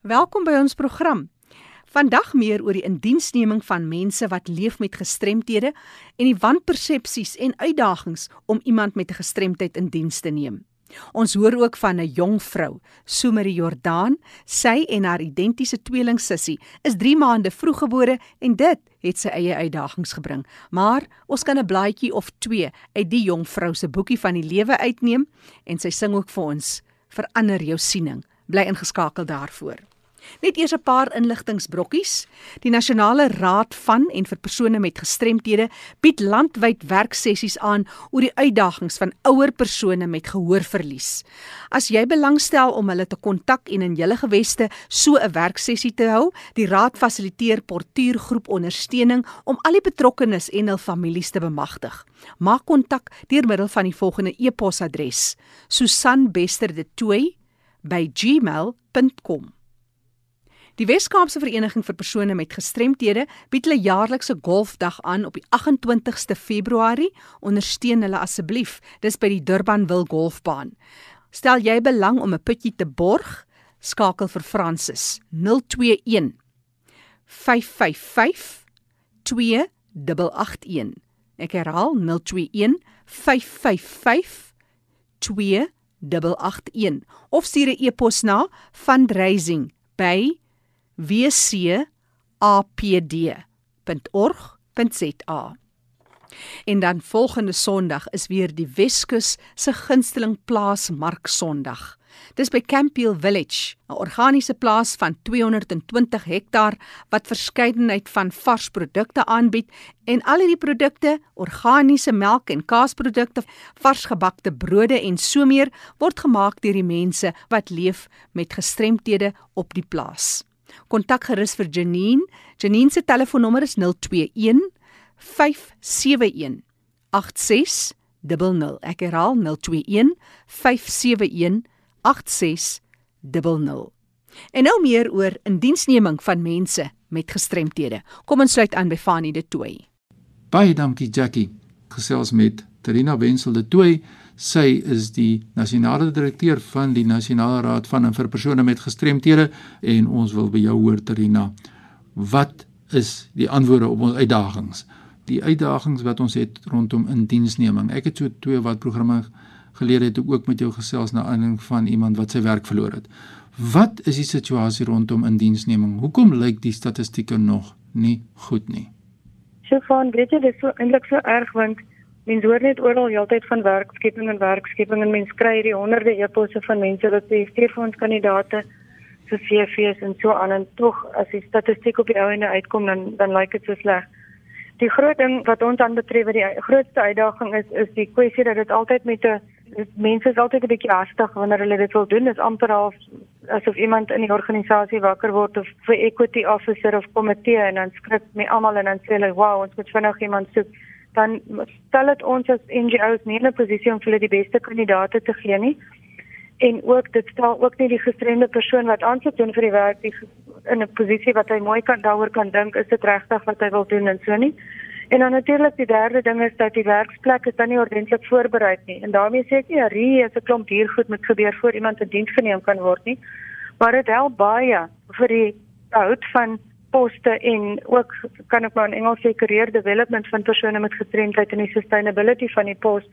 Welkom by ons program. Vandag meer oor die indiensneming van mense wat leef met gestremthede en die wanpersepsies en uitdagings om iemand met 'n gestremdheid in diens te neem. Ons hoor ook van 'n jong vrou, Sumerie Jordaan. Sy en haar identiese tweelingsussie is 3 maande vroeggebore en dit het sy eie uitdagings gebring. Maar ons kan 'n blaadjie of 2 uit die jong vrou se boekie van die lewe uitneem en sy sing ook vir ons: "Verander jou siening." Bly ingeskakel daarvoor. Net eers 'n paar inligtingbrokkies. Die Nasionale Raad van en vir persone met gestremthede bied landwyd werksessies aan oor die uitdagings van ouer persone met gehoorverlies. As jy belangstel om hulle te kontak en in julle geweste so 'n werksessie te hou, die raad fasiliteer portuïergroep ondersteuning om al die betrokkenes en hul families te bemagtig. Maak kontak deur middel van die volgende e-posadres: susanbesterdetoy@gmail.com Die Wes-Kaapse Vereniging vir persone met gestremthede bied hulle jaarlikse golfdag aan op die 28ste Februarie. Ondersteun hulle asseblief. Dis by die Durbanville Golfbaan. Stel jy belang om 'n putjie te borg? Skakel vir Francis 021 555 2881. Ek herhaal 021 555 2881 of stuur 'n e-pos na fundraising@www wcapd.org.za. En dan volgende Sondag is weer die Weskus se gunsteling plaas Mark Sondag. Dis by Campiel Village, 'n organiese plaas van 220 hektaar wat verskeidenheid van vars produkte aanbied en al hierdie produkte, organiese melk en kaasprodukte, varsgebakte brode en so meer word gemaak deur die mense wat leef met gestremthede op die plaas. Kontak gerus vir Janine. Janine se telefoonnommer is 021 571 8600. Ek herhaal 021 571 8600. En nou meer oor indiensneming van mense met gestremthede. Kom ons sluit aan by Fanie de Tooi. Baie dankie Jackie. Gesels met Terina Wenzel de Tooi. Sy is die nasionale direkteur van die Nasionale Raad van en vir persone met gestremthede en ons wil by jou hoor Terina. Wat is die antwoorde op ons uitdagings? Die uitdagings wat ons het rondom indiensneming. Ek het so twee wat programme gelede het ook met jou gesels na aanleiding van iemand wat sy werk verloor het. Wat is die situasie rondom indiensneming? Hoekom lyk die statistieke nog nie goed nie? So van weet jy dis so eintlik so erg want Mens hoor net oral heeltyd van werkskeping en werkskeping en mens kry hierdie honderde e-posse van mense wat sê vir ons kandidaate vir CV's en so aan en tog as die statistiek op die ou ende uitkom dan dan lyk dit so sleg. Die groot ding wat ons aanbetref wat die grootste uitdaging is is die kwessie dat dit altyd met 'n mense is altyd 'n bietjie haastig wanneer hulle dit wil doen. Dit is amper half asof iemand in die organisasie wakker word of vir equity officer of komitee en dan skrik my almal en dan sê hulle, "Wow, ons moet vinnig iemand soek." Dan stel dit ons as NGOs nie in 'n posisie om vir hulle die beste kandidaate te gee nie. En ook dit stel ook nie die gestremde persoon wat aansoek doen vir die werk die, in 'n posisie wat hy mooi kan daaroor kan dink is dit regtig wat hy wil doen en so nie. En dan natuurlik die derde ding is dat die werksplek is dan nie ordentlik voorberei nie. En daarmee sê ek nie hier is 'n klomp hier goed moet gebeur voor iemand in diens geneem kan word nie. Maar dit help baie vir die hout van poste en ook kan ek maar in Engels sê career development van persone met gestremdheid en die sustainability van die pos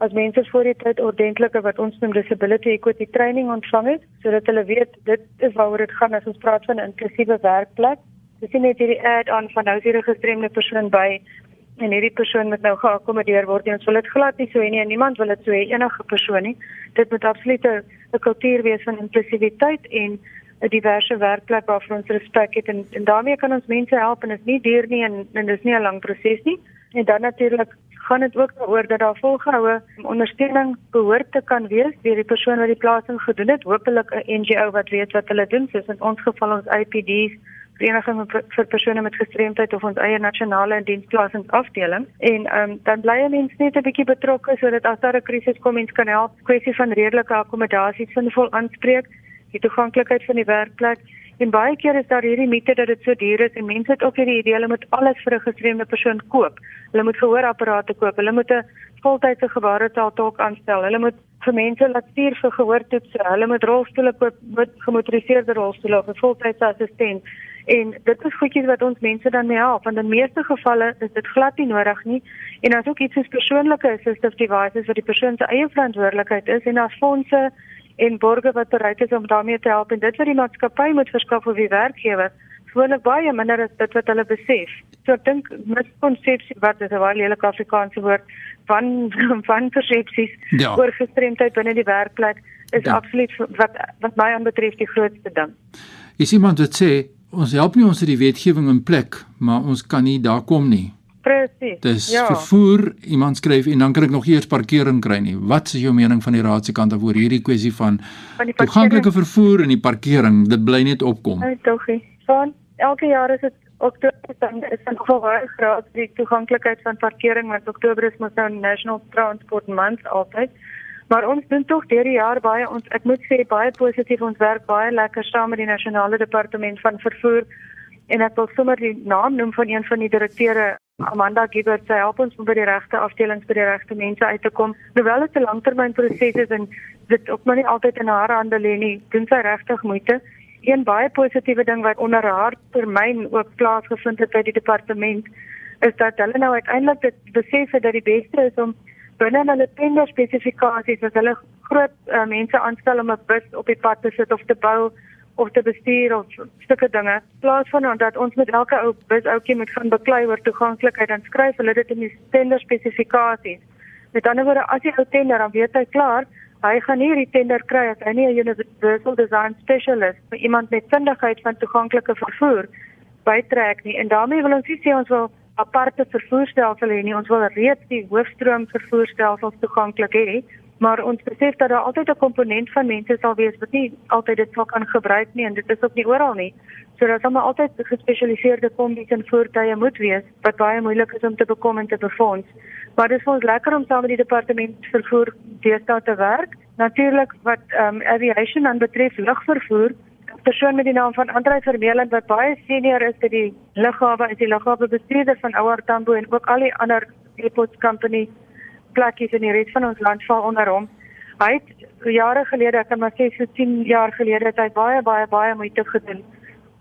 as mense voor die tyd ordentlike wat ons noem disability equity training ontvang het sodat hulle weet dit is waaroor dit gaan as ons praat van 'n inklusiewe werkplek. Dis nie net hierdie add-on van nou hierdie gestremde persoon by en hierdie persoon moet nou geakkommodeer word nie. Ons wil dit glad nie so hê nie. Niemand wil dit so hê enige persoon nie. Dit moet absoluut 'n kultuur wees van inklusiwiteit en 'n diverse werkplek waarvoor ons respek het. En, en daarmee kan ons mense help en dit is nie duur nie en en dit is nie 'n lang proses nie. En dan natuurlik gaan dit ook daaroor dat daar volgehoue ondersteuning behoort te kan wees deur die persoon wat die plasing gedoen het, hopelik 'n NGO wat weet wat hulle doen, soos in ons geval ons IPD's vereniging vir persone met gestremdheid of ons eie nasionale diensplasingsafdeling en um, dan bly mense net 'n bietjie betrokke sodat as daar 'n krisis kom mens kan help. Kwessie van redelike akkommodasies sinvol aanspreek die toeganklikheid van die werkplek en baie keer is daar hierdie mite dat dit so duur is en mense het ook hierdie idee hulle moet alles vir 'n gestremde persoon koop. Hulle moet gehoorapparate koop, hulle moet 'n voltydse gebaretaal tolk aanstel, hulle moet vir mense laat stuur vir gehoortoetse. Hulle moet rolstoele koop, moet gemotoriseerde rolstoele of 'n voltydse assistent. En dit is goedjies wat ons mense dan mee help. Want in meeste gevalle is dit glad nie nodig nie. En as ook iets soos persoonlike assistive devices wat die persoon se eie verantwoordelikheid is en as fondse en borgers wat bereid is om daarmee te help en dit wat die maatskappy moet verskaf vir die werkgewer gewoonlik baie minder as dit wat hulle besef. So ek dink miskonsepsie wat is 'n baie lelike Afrikaanse woord van van persepsies ja. oor gestremdheid binne die werkplek is ja. absoluut wat wat my aanbetref die grootste ding. Is iemand wat sê ons help nie ons het die wetgewing in plek, maar ons kan nie daar kom nie. Presies. Dis ja. vervoer, iemand skryf en dan kan ek nog eers parkering kry nie. Wat is jou mening van die raad se kant af oor hierdie kwessie van, van toeganklike vervoer en die parkering? Dit bly net opkom. Hey, togie. Van elke jaar is dit Oktober dan is dan nogal baie groot die toeganklikheid van parkering want Oktober is mos nou National Transport Month altyd. Maar ons doen tog deur die jaar baie ons ek moet sê baie positief ons werk baie lekker saam met die nasionale departement van vervoer en ek wil sommer die naam noem van een van die direkteure Amanda Gibbert sy help ons om by die regte afdelings by die regte mense uit te kom. Hoewel dit 'n langtermynproses is en dit ook nog nie altyd in haar hande lê nie, doen sy regtig moeite. Een baie positiewe ding wat onder haar termyn ook plaasgevind het by die departement is dat hulle nou uiteindelik dit besef het dat die beste is om binne hulle tender spesifikasies as hulle groot uh, mense aanstel om 'n bus op die pad te sit of te bou of te bestuur of sulke dinge plaas van dat ons met elke ou bus ouetjie moet gaan beklei oor toeganklikheid en skryf hulle dit in die tender spesifikasies. Met ander woorde as jy ou tender dan weet hy klaar Hy gaan nie die tender kry as hy nie 'n universal design specialist vir iemand met kundigheid van toeganklike vervoer bytrek nie. En daarmee wil ons sê ons wil aparte vervoerstelsel hê nie. Ons wil reeds die hoofstroom vervoerstelsels toeganklik hê, maar ons besef dat daar altyd 'n komponent van mense sal wees wat nie altyd dit sal kan gebruik nie en dit is ook nie oral nie. So daar sal maar altyd gespesialiseerde kombies en voertuie moet wees wat baie moeilik is om te bekom en te befonds. Maar dit is vir ons lekker om saam met die departement vervoer deesdae te werk. Natuurlik wat ehm um, aviation aan betref lugvervoer, persoon met die naam van Andre Vermeulen wat baie senior is by die lughawe, is die lughawe bestuurder van Ouer Tambo en ook al die ander airport company plekkies in die res van ons land val onder hom. Hy het jare gelede, ek kan maar sê so 10 jaar gelede, het hy baie baie baie moeite gedoen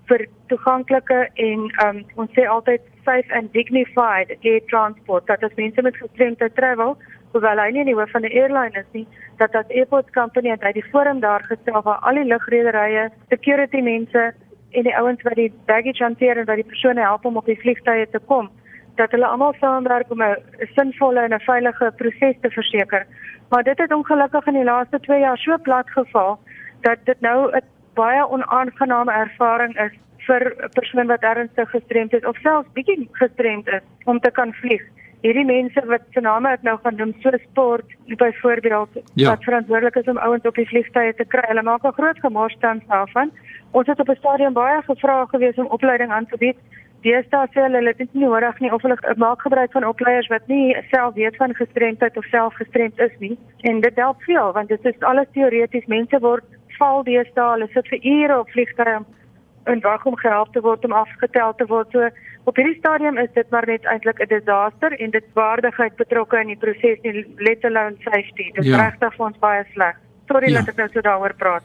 vir toeganklike en um, ons sê altyd safe and dignified air transport dat as mense met gestremdheid travel hoewel hy nie in die hoof van die airline is nie dat as airport company het hy die forum daar gestel waar al die lugrederye security mense en die ouens wat die baggage hanteer en wat die persone help om op die vliegtuie te kom dat hulle almal saamwerk om 'n sinvolle en 'n veilige proses te verseker maar dit het ongelukkig in die laaste 2 jaar so plat geval dat dit nou 'n baie onaangename ervaring is vir 'n persoon wat ernstig gestremd is of selfs bietjie gestremd is om te kan vlieg. Hierdie mense wat se name ek nou gaan noem, so sport byvoorbeeld ja. wat verantwoordelik is om ouens op die vliegtye te kry. Hulle maak 'n groot gemors tans daarvan. Ons het op 'n stadium baie gevra gewees om opleiding aan te bied. Deesdae sê hulle hulle het nie nodig nie of hulle maak gebruik van opleiers wat nie self weet van gestremdheid of self gestremd is nie. En dit help veel want dit is alles teoreties. Mense word val deesdae. Hulle sit vir ure op vliegtuie en wag om gehelp te word om afgetel te word. So op hierdie stadium is dit maar net eintlik 'n disaster en dit waardigheid betrokke in die proses nie let alone safety. Dit ja. regtig vir ons baie sleg. Sorry ja. dat ek nou so daaroor praat.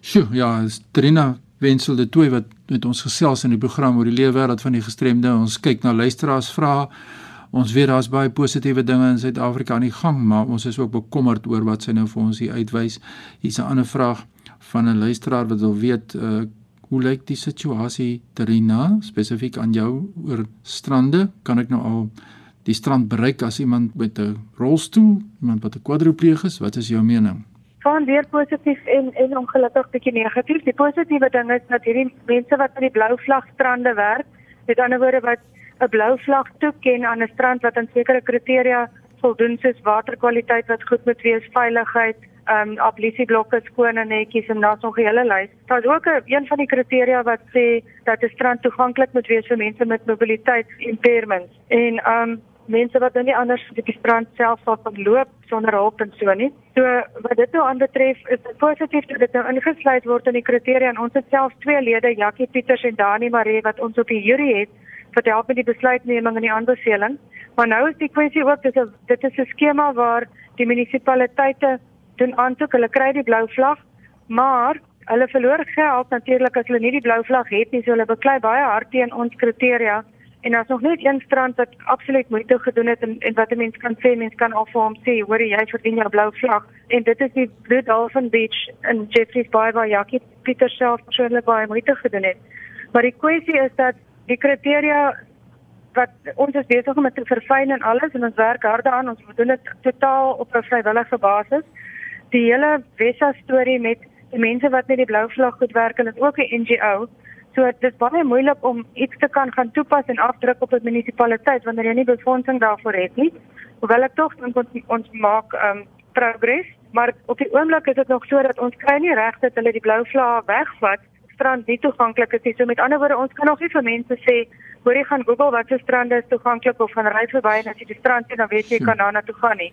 Sjoe, ja, Trina Wensel de Tooi wat met ons gesels in die program oor die lewe wêreld van die gestremde. Ons kyk na luisteraars vrae. Ons weet daar's baie positiewe dinge in Suid-Afrika aan die gang, maar ons is ook bekommerd oor wat sy nou vir ons hier uitwys. Hier's 'n ander vraag van 'n luisteraar wat wil weet uh, hoe lyk die situasie Terina spesifiek aan jou oor strande? Kan ek nou al die strand bereik as iemand met 'n rolstoel, iemand wat 'n kwadripleeg is? Wat is jou mening? Van weer positief en en ongelukkig bietjie negatief. Die positiewe ding is dat hierdie mense wat aan die blou vlag strande werk, met ander woorde wat 'n blou vlag toeken aan 'n strand wat aan sekere kriteria voldoen soos waterkwaliteit wat goed moet wees, veiligheid, ehm um, ablisieblokke skoon en netjies en daar's nog 'n hele lys. Daar's ook 'n een van die kriteria wat sê dat 'n strand toeganklik moet wees vir mense met mobiliteitsimpairments en ehm um, mense wat nou nie anders op die strand self sal kan loop sonder hulp en so nie. So wat dit nou aanbetref is dit positief dat dit nou ingesluit word in die kriteria en ons het self twee lede, Jackie Pieters en Dani Maree wat ons op die jury het wat help met die besluitneming en die aanbeveling. Maar nou is die kwessie ook dis 'n dit is 'n skema waar die munisipaliteite doen aansoek, hulle kry die blou vlag, maar hulle verloor geld natuurlik as hulle nie die blou vlag het nie, so hulle beklei baie hard teen ons kriteria. En daar's nog net een strand wat absoluut moeite gedoen het en, en wat 'n mens kan sê, mens kan al vir hom sê, hoor jy verdien jou blou vlag. En dit is die Blue Dolphin Beach in Jeffreys Bay waar Jackie Pieter self persoonlik baie moeite gedoen het. Maar die kwessie is dat die kriteria wat ons is besig om te verfyn en alles en ons werk hard daaraan. Ons doen dit totaal op 'n vrywillige basis. Die hele Wessa storie met die mense wat met die blou vlag goed werk en dit ook 'n NGO. So dit is baie moeilik om iets te kan gaan toepas en afdruk op 'n munisipaliteit wanneer jy nie befondsing daarvoor het nie. Hoewel ek tog dink ons ons maak ehm um, progress, maar op die oomblik is dit nog so dat ons kry nie reg dat hulle die blou vlag wegvat strand nie toeganklik is nie. So met ander woorde, ons kan nog nie vir mense sê, hoor jy gaan Google wat se strande is toeganklik of gaan ry verby en as jy die strand sien, dan weet jy jy kan daarna toe gaan nie.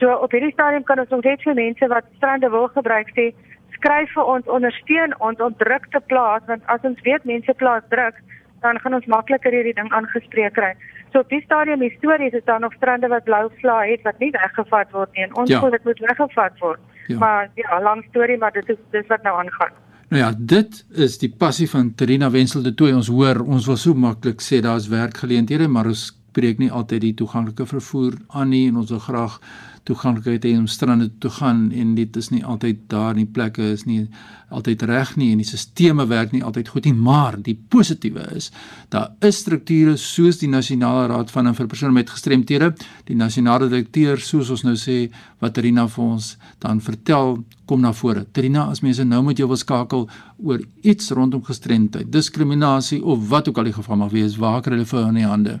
So op hierdie stadium kan ons nog net vir mense wat strande wil gebruik sê, skryf vir ons ondersteun ons om druk te plaas want as ons weet mense plaas druk dan gaan ons makliker hierdie ding aangespreek kry. So op die stadium histories is daar nog strande wat blou vla het wat nie weggevat word nie en ons ja. wil dit moet weggevat word. Ja. Maar ja, lang storie maar dit is dis wat nou aangaan. Nou ja, dit is die passie van Trina Wenzel de Tooi. Ons hoor, ons wil so maklik sê daar's werkgeleenthede, maar ons spreek nie altyd die toeganklike vervoer aan nie en ons wil graag toeganklikheid hê om strande toe gaan en dit is nie altyd daar nie plekke is nie altyd reg nie en die stelsels werk nie altyd goed nie maar die positiewe is daar is strukture soos die nasionale raad van vir persone met gestremthede. Die nasionale direkteur soos ons nou sê wat Rina vir ons dan vertel kom na vore. Rina as mense nou met jou wil skakel oor iets rondom gestremdheid diskriminasie of wat ook al die geval mag wees waar kry hulle vir hulle in die hande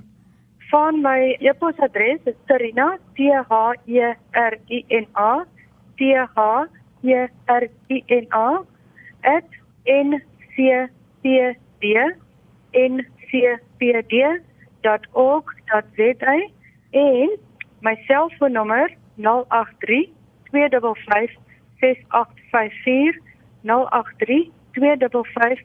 van my e-posadres is Terina T H E R I N A T H E R I N A @ncpd.ncpd.org.za en my selfoonnommer 083 255 6854 083 255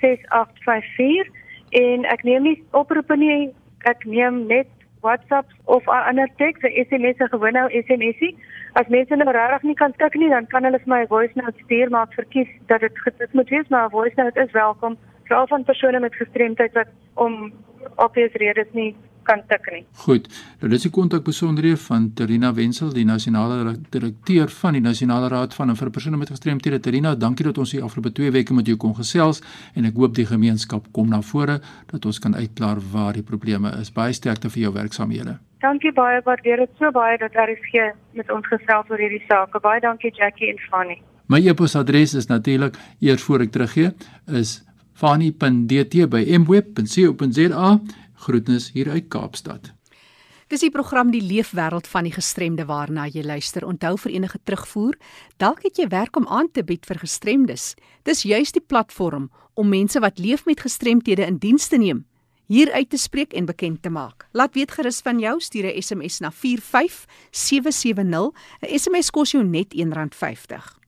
6854 en ek neem nie oproepe nie ek neem net WhatsApp of ander teks, SMS, 'n gewone SMSie. As mense nou regtig nie kan tik nie, dan kan hulle vir my 'n voice note stuur, maar ek verkies dat dit dit moet wees, maar 'n voice note is welkom, veral van persone met gestremdheid wat om obvious redes nie kan tik nie. Goed. Nou dis die kontak besonderhede van Terina Wenzel, die nasionale direkteur van die Nasionale Raad van vir persone met gestremthede. Terina, dankie dat ons hier afgelope 2 weke met jou kon gesels en ek hoop die gemeenskap kom na vore dat ons kan uitklaar waar die probleme is. Baie sterkte vir jou werksamehede. Dankie baie, waardeer dit so baie dat is hier met ons gesels oor hierdie saak. Baie dankie Jackie en Fanny. My e-posadres is natuurlik eers voor ek teruggee is fanny.dt@mweb.co.za Groetnis hier uit Kaapstad. Dis die program Die Leefwêreld van die Gestremde waarna jy luister. Onthou vir enige terugvoer, dalk het jy werk om aan te bied vir gestremdes. Dis juis die platform om mense wat leef met gestremthede in diens te neem, hier uit te spreek en bekend te maak. Laat weet gerus van jou, stuur 'n SMS na 45770. 'n SMS kos jou net R1.50.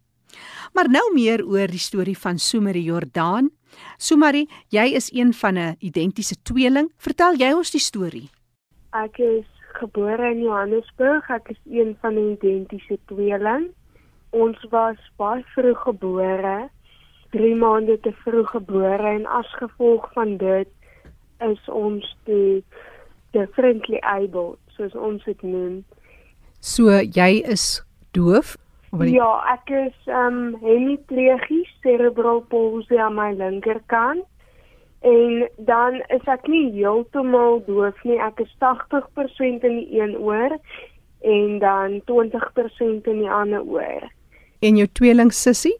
Maar nou meer oor die storie van Sumeri Jordaan Sumari, jy is een van 'n identiese tweeling. Vertel jy ons die storie. Ek is gebore in Johannesburg. Ek is een van 'n identiese tweeling. Ons was baie vroeg gebore. 3 maande te vroeg gebore en as gevolg van dit is ons die differently able, soos ons dit noem. So jy is doof Ja, ek is um hemiplegies, cerebral palsy aan my linkerkant. En dan is ek nie heeltemal doof nie. Ek is 80% in die een oor en dan 20% in die ander oor. En jou tweeling sussie?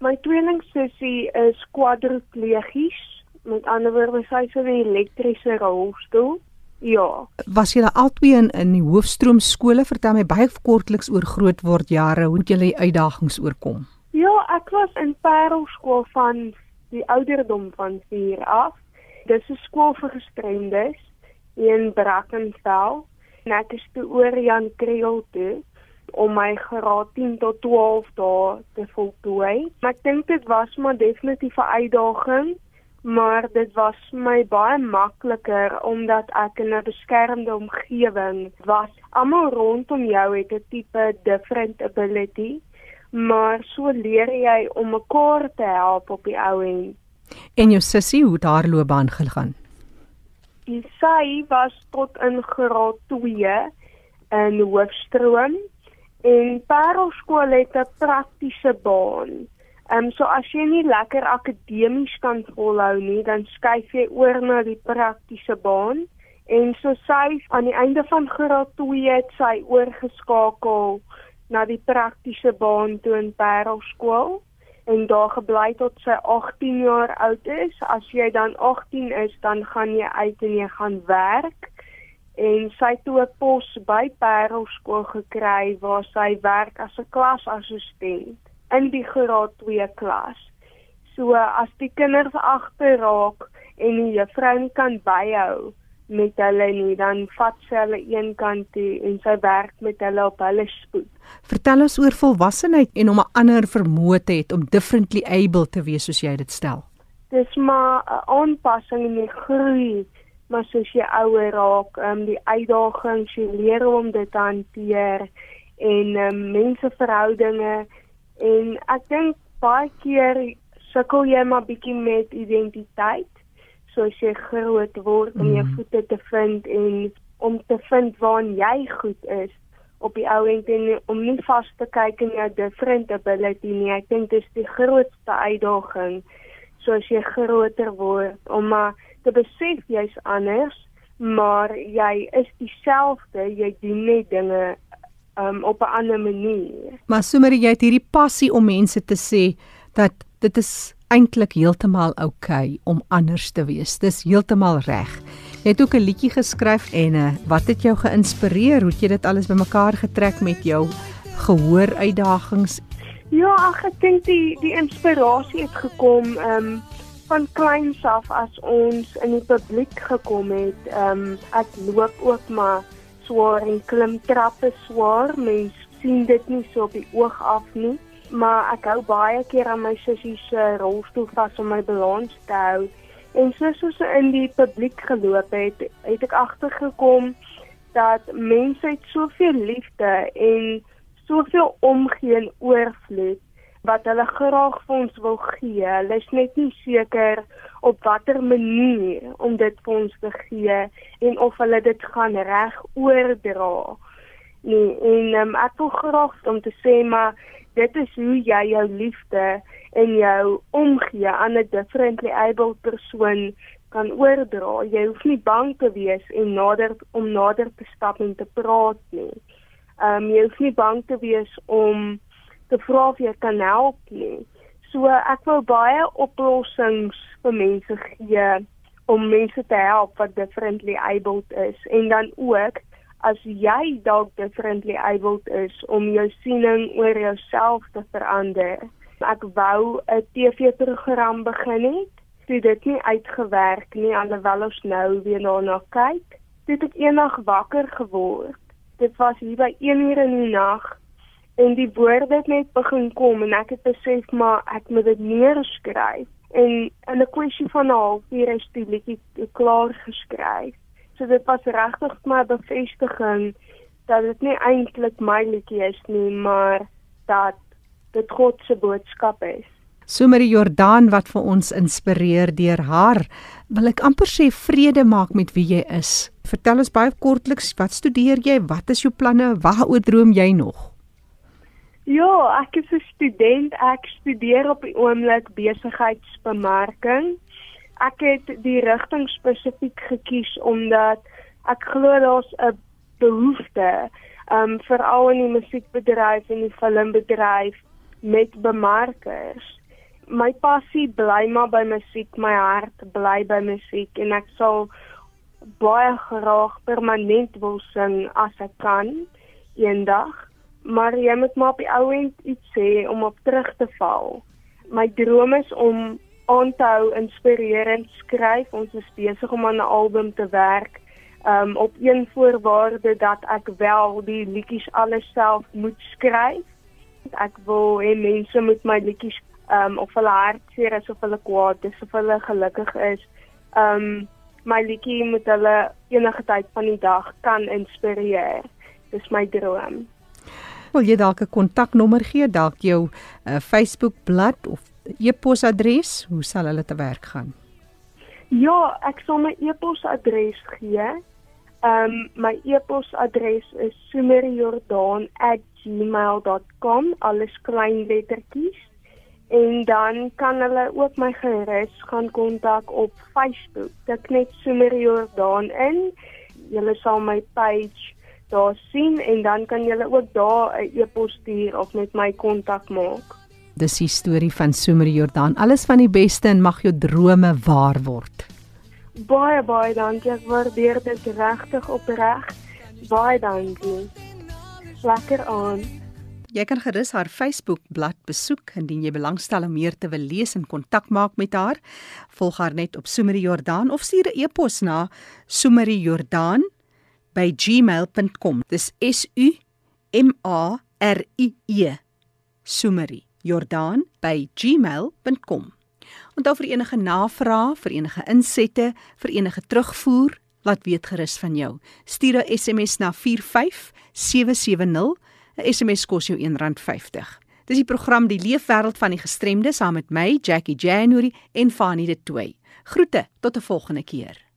My tweeling sussie is quadriplegies. Met ander woorde, sy is in 'n elektriese rolstoel. Ja. Was julle albei in in die hoofstroom skole? Vertel my baie kortliks oor grootword jare, hoe het julle die uitdagings oorkom? Ja, ek was in Parelskool van die ouderdom van 4 af. Dis 'n skool vir gestremdes in Brackenfell. Net is toe oor Jan Kriel toe om my graad 10 tot 12 daar te voltooi. Maar ek dink dit was maar definitief 'n uitdaging maar dit was my baie makliker omdat ek in 'n beskermde omgewing was. Almal rondom jou het 'n tipe different ability maar so leer jy om mekaar te help op die ou end. En jou sussie, hoe daar loopbaan gegaan? Sy was tot in graad 2 in Hoofstroom en Parelskool het 'n praktiese baan. Ehm um, so as jy nie lekker akademies kan volhou nie, dan skuif jy oor na die praktiese baan. En so sy aan die einde van graad 2 het sy oorgeskakel na die praktiese baan toe in Parelskool en daar gebly tot sy 18 jaar oud is. As jy dan 18 is, dan gaan jy uit en jy gaan werk. En sy het 'n pos by Parelskool gekry waar sy werk as 'n klasassistent in die graad 2 klas. So as die kinders agterraak en die juffrou nie kan byhou met hulle nie, dan vat sy hulle een kant toe en sy werk met hulle op hulle spoed. Vertel ons oor volwassenheid en om 'n ander vermoë te hê om differently able te wees soos jy dit stel. Dis maar 'n aanpassing in die groei, maar soos jy ouer raak, ehm um, die uitdagings, jy leer om dit te hanteer en ehm um, menseverhoudinge en ek dink baie keer sukkel jy maar bietjie met identiteit soos jy groot word om jou mm. voete te vind en om te vind waar jy goed is op die ou end en om nie vas te kyk in jou different ability nie. Ek dink dis die grootste uitdaging soos jy groter word om maar te besef jy's anders, maar jy is dieselfde, jy doen net dinge um, op 'n ander manier. Maar sommer jy het hierdie passie om mense te sê dat dit is eintlik heeltemal oukei okay om anders te wees. Dis heeltemal reg. Jy het ook 'n liedjie geskryf en uh, wat het jou geïnspireer? Hoe het jy dit alles bymekaar getrek met jou gehoor uitdagings? Ja, ag ek dink die die inspirasie het gekom ehm um, van kleins af as ons in die publiek gekom het. Ehm um, ek loop ook maar swaar en klim trappe swaar. Mens sien dit nie so op die oog af nie maar ek hou baie keer aan my sussie se rolstoel vas om my balans te hou. En soos ons in die publiek geloop het, het ek agtergekom dat mense het soveel liefde en soveel omgee en oorvloed wat hulle graag vir ons wil gee. Hulle is net nie seker op watter manier om dit vir ons te gee en of hulle dit gaan reg oordra. Nee, en um, ek wil graag om te sê maar dit is hoe jy jou liefde en jou omgee aan 'n differently able persoon kan oordra. Jy hoef nie bang te wees en nader om nader te stap en te praat nie. Ehm um, jy hoef nie bang te wees om te vra of jy kan help nie. So ek wil baie oplossings vir mense gee om mense te help wat differently able is en dan ook as jy dalk differently able is om jou siening oor jouself te verander. Ek wou 'n TV-program begin het. Dit het nie uitgewerk nie alhoewel ons nou weer daarna kyk. Dit het eendag wakker geword. Dit was hier by 1 uur in die nag en die woorde het net begin kom en ek het besef maar ek moet dit neerskryf. En in 'n kwessie van 'n halfuur is die liedjie klaar geskryf. So dit was regtig my bevestiging dat dit nie eintlik my liedjie is nie, maar dat dit God se boodskap is. Somerie Jordaan wat vir ons inspireer deur haar, wil ek amper sê vrede maak met wie jy is. Vertel ons baie kortliks, wat studeer jy? Wat is jou planne? Waaroor droom jy nog? Ja, ek is 'n student. Ek studeer op die oomblik besigheidsbemarking ek het die rigting spesifiek gekies omdat ek glo daar's 'n behoefte um veral in die musiekbedryf en die filmbedryf met bemarkers. My passie bly maar by musiek, my hart bly by musiek en ek sal baie graag permanent wil sing as ek kan eendag. Maar jy moet maar op die ou end iets sê om op terug te val. My droom is om aanhou inspirerend skryf. Ons is besig om aan 'n album te werk. Um op een voorwaarde dat ek wel die liedjies alles self moet skryf. Ek wil hê mense moet my liedjies um of hulle hartseer is of hulle kwaad is of hulle gelukkig is. Um my liedjie moet hulle enige tyd van die dag kan inspireer. Dis my droom. Wil jy dalk 'n kontaknommer gee, dalk jou uh, Facebook bladsy of e-posadres? Hoe sal hulle te werk gaan? Ja, ek sal my e-posadres gee. Ehm um, my e-posadres is sumerjordaan@gmail.com, alles klein lettertjies. En dan kan hulle ook my gerus gaan kontak op Facebook. Dit net Sumerjordaan in. Julle sal my page daar sien en dan kan julle ook daar 'n e-pos stuur of met my kontak maak. Dis die storie van Sumer Jordan. Alles van die beste en mag jou drome waar word. Baie baie dankie. Ek waardeer dit regtig opreg. Baie dankie. Lekker aan. Jy kan gerus haar Facebook bladsy besoek indien jy belangstel om meer te wil lees en kontak maak met haar. Volg haar net op Sumerie Jordan of stuur 'n e-pos na sumeriejordan@ by gmail.com. Dis S U M A R I E. Sumerie Jordan by gmail.com. Onthou vir enige navrae, vir enige insette, vir enige terugvoer, laat weet gerus van jou. Stuur 'n SMS na 45770. 'n SMS kos jou R1.50. Dis die program Die Leefwêreld van die Gestremdes saam met my, Jackie January en Fanie de Toey. Groete tot 'n volgende keer.